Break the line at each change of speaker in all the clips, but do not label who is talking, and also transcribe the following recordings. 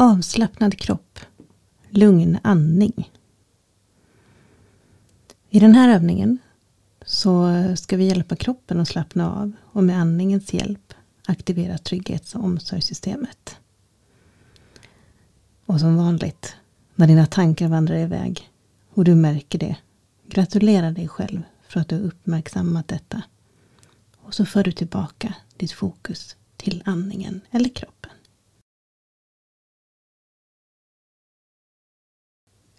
Avslappnad kropp. Lugn andning. I den här övningen så ska vi hjälpa kroppen att slappna av och med andningens hjälp aktivera trygghets och omsorgssystemet. Och som vanligt, när dina tankar vandrar iväg och du märker det, gratulera dig själv för att du har uppmärksammat detta. Och så för du tillbaka ditt fokus till andningen eller kroppen.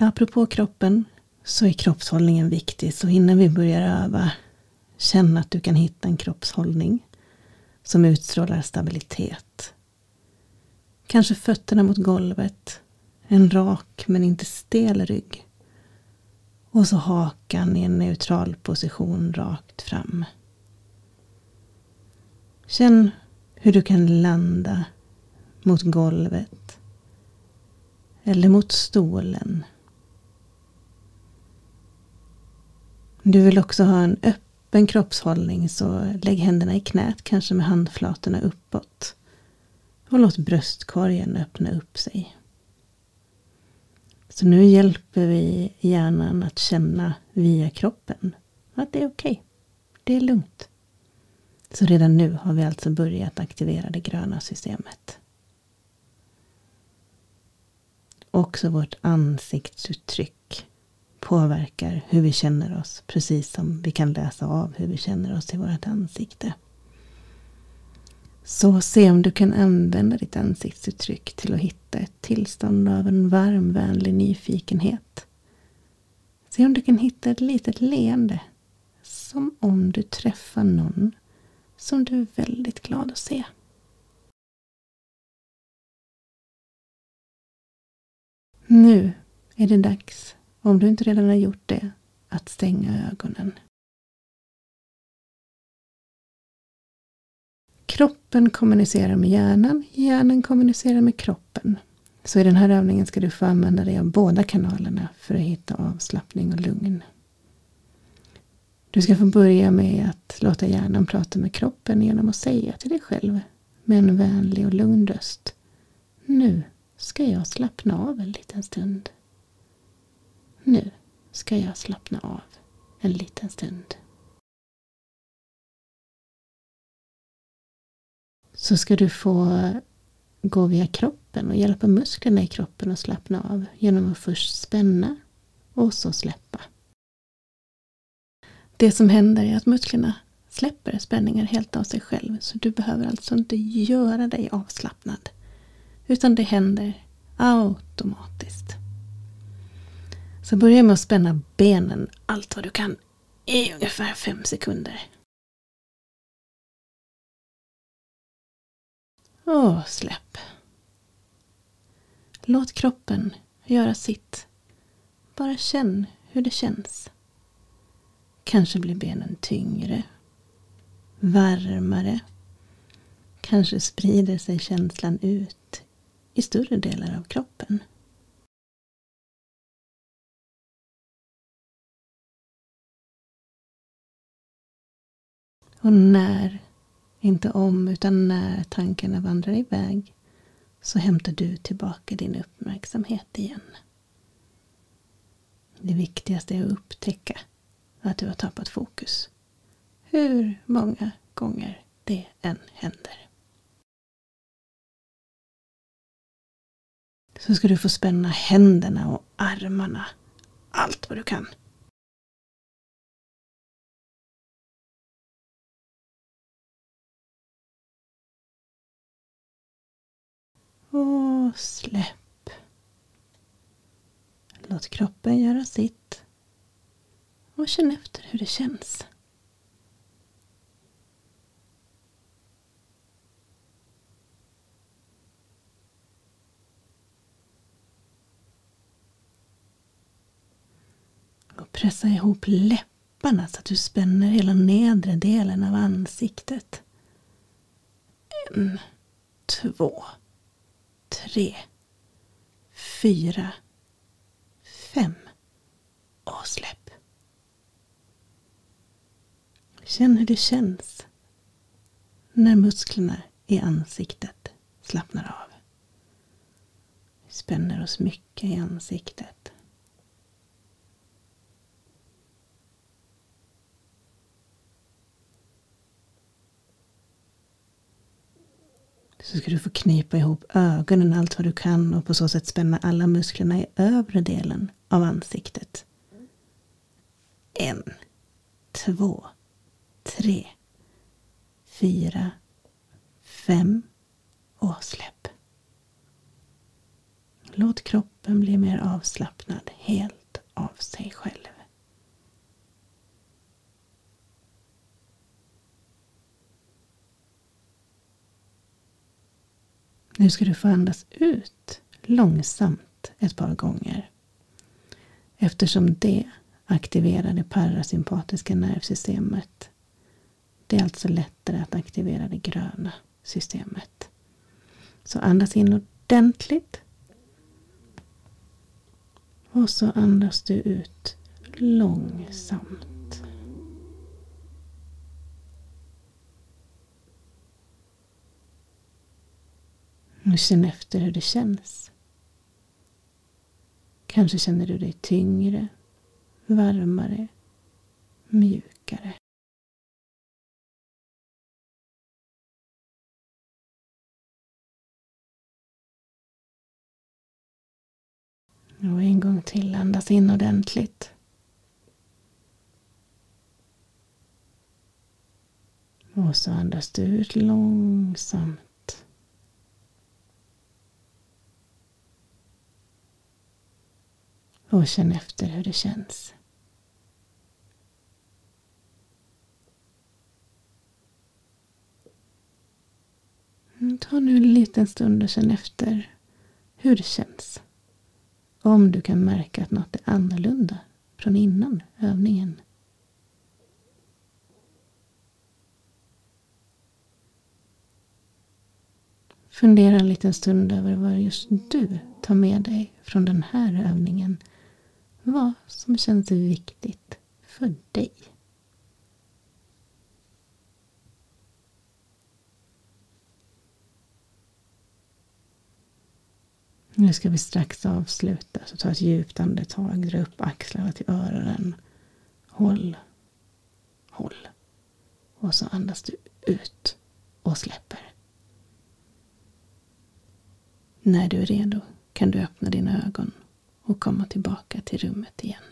Apropå kroppen så är kroppshållningen viktig. Så innan vi börjar öva, känn att du kan hitta en kroppshållning som utstrålar stabilitet. Kanske fötterna mot golvet, en rak men inte stel rygg. Och så hakan i en neutral position rakt fram. Känn hur du kan landa mot golvet eller mot stolen Du vill också ha en öppen kroppshållning så lägg händerna i knät, kanske med handflatorna uppåt. Och låt bröstkorgen öppna upp sig. Så nu hjälper vi hjärnan att känna via kroppen att det är okej. Okay. Det är lugnt. Så redan nu har vi alltså börjat aktivera det gröna systemet. Också vårt ansiktsuttryck påverkar hur vi känner oss. Precis som vi kan läsa av hur vi känner oss i vårt ansikte. Så se om du kan använda ditt ansiktsuttryck till att hitta ett tillstånd av en varm, vänlig nyfikenhet. Se om du kan hitta ett litet leende. Som om du träffar någon som du är väldigt glad att se. Nu är det dags om du inte redan har gjort det, att stänga ögonen. Kroppen kommunicerar med hjärnan, hjärnan kommunicerar med kroppen. Så i den här övningen ska du få använda dig av båda kanalerna för att hitta avslappning och lugn. Du ska få börja med att låta hjärnan prata med kroppen genom att säga till dig själv med en vänlig och lugn röst. Nu ska jag slappna av en liten stund. Nu ska jag slappna av en liten stund. Så ska du få gå via kroppen och hjälpa musklerna i kroppen att slappna av genom att först spänna och så släppa. Det som händer är att musklerna släpper spänningar helt av sig själv så du behöver alltså inte göra dig avslappnad. Utan det händer automatiskt. Så börja med att spänna benen allt vad du kan i ungefär fem sekunder. Och släpp. Låt kroppen göra sitt. Bara känn hur det känns. Kanske blir benen tyngre, varmare. Kanske sprider sig känslan ut i större delar av kroppen. Och när, inte om, utan när tankarna vandrar iväg så hämtar du tillbaka din uppmärksamhet igen. Det viktigaste är att upptäcka att du har tappat fokus. Hur många gånger det än händer. Så ska du få spänna händerna och armarna. Allt vad du kan. Och släpp. Låt kroppen göra sitt. Och känn efter hur det känns. Och pressa ihop läpparna så att du spänner hela nedre delen av ansiktet. En, två, tre, fyra, fem och släpp. Känn hur det känns när musklerna i ansiktet slappnar av. spänner oss mycket i ansiktet. Så ska du få knipa ihop ögonen allt vad du kan och på så sätt spänna alla musklerna i övre delen av ansiktet. En, två, tre, fyra, fem och släpp. Låt kroppen bli mer avslappnad hel av sig själv. Nu ska du få andas ut långsamt ett par gånger. Eftersom det aktiverar det parasympatiska nervsystemet. Det är alltså lättare att aktivera det gröna systemet. Så andas in ordentligt. Och så andas du ut långsamt. Och känn efter hur det känns. Kanske känner du dig tyngre, varmare, mjukare. Och en gång till, andas in ordentligt. Och så andas du ut långsamt. Och känn efter hur det känns. Mm, ta nu en liten stund och känn efter hur det känns. Om du kan märka att något är annorlunda från innan övningen. Fundera en liten stund över vad just du tar med dig från den här övningen vad som känns viktigt för dig. Nu ska vi strax avsluta. Så ta ett djupt andetag. Dra upp axlarna till öronen. Håll. Håll. Och så andas du ut och släpper. När du är redo kan du öppna dina ögon och komma tillbaka till rummet igen.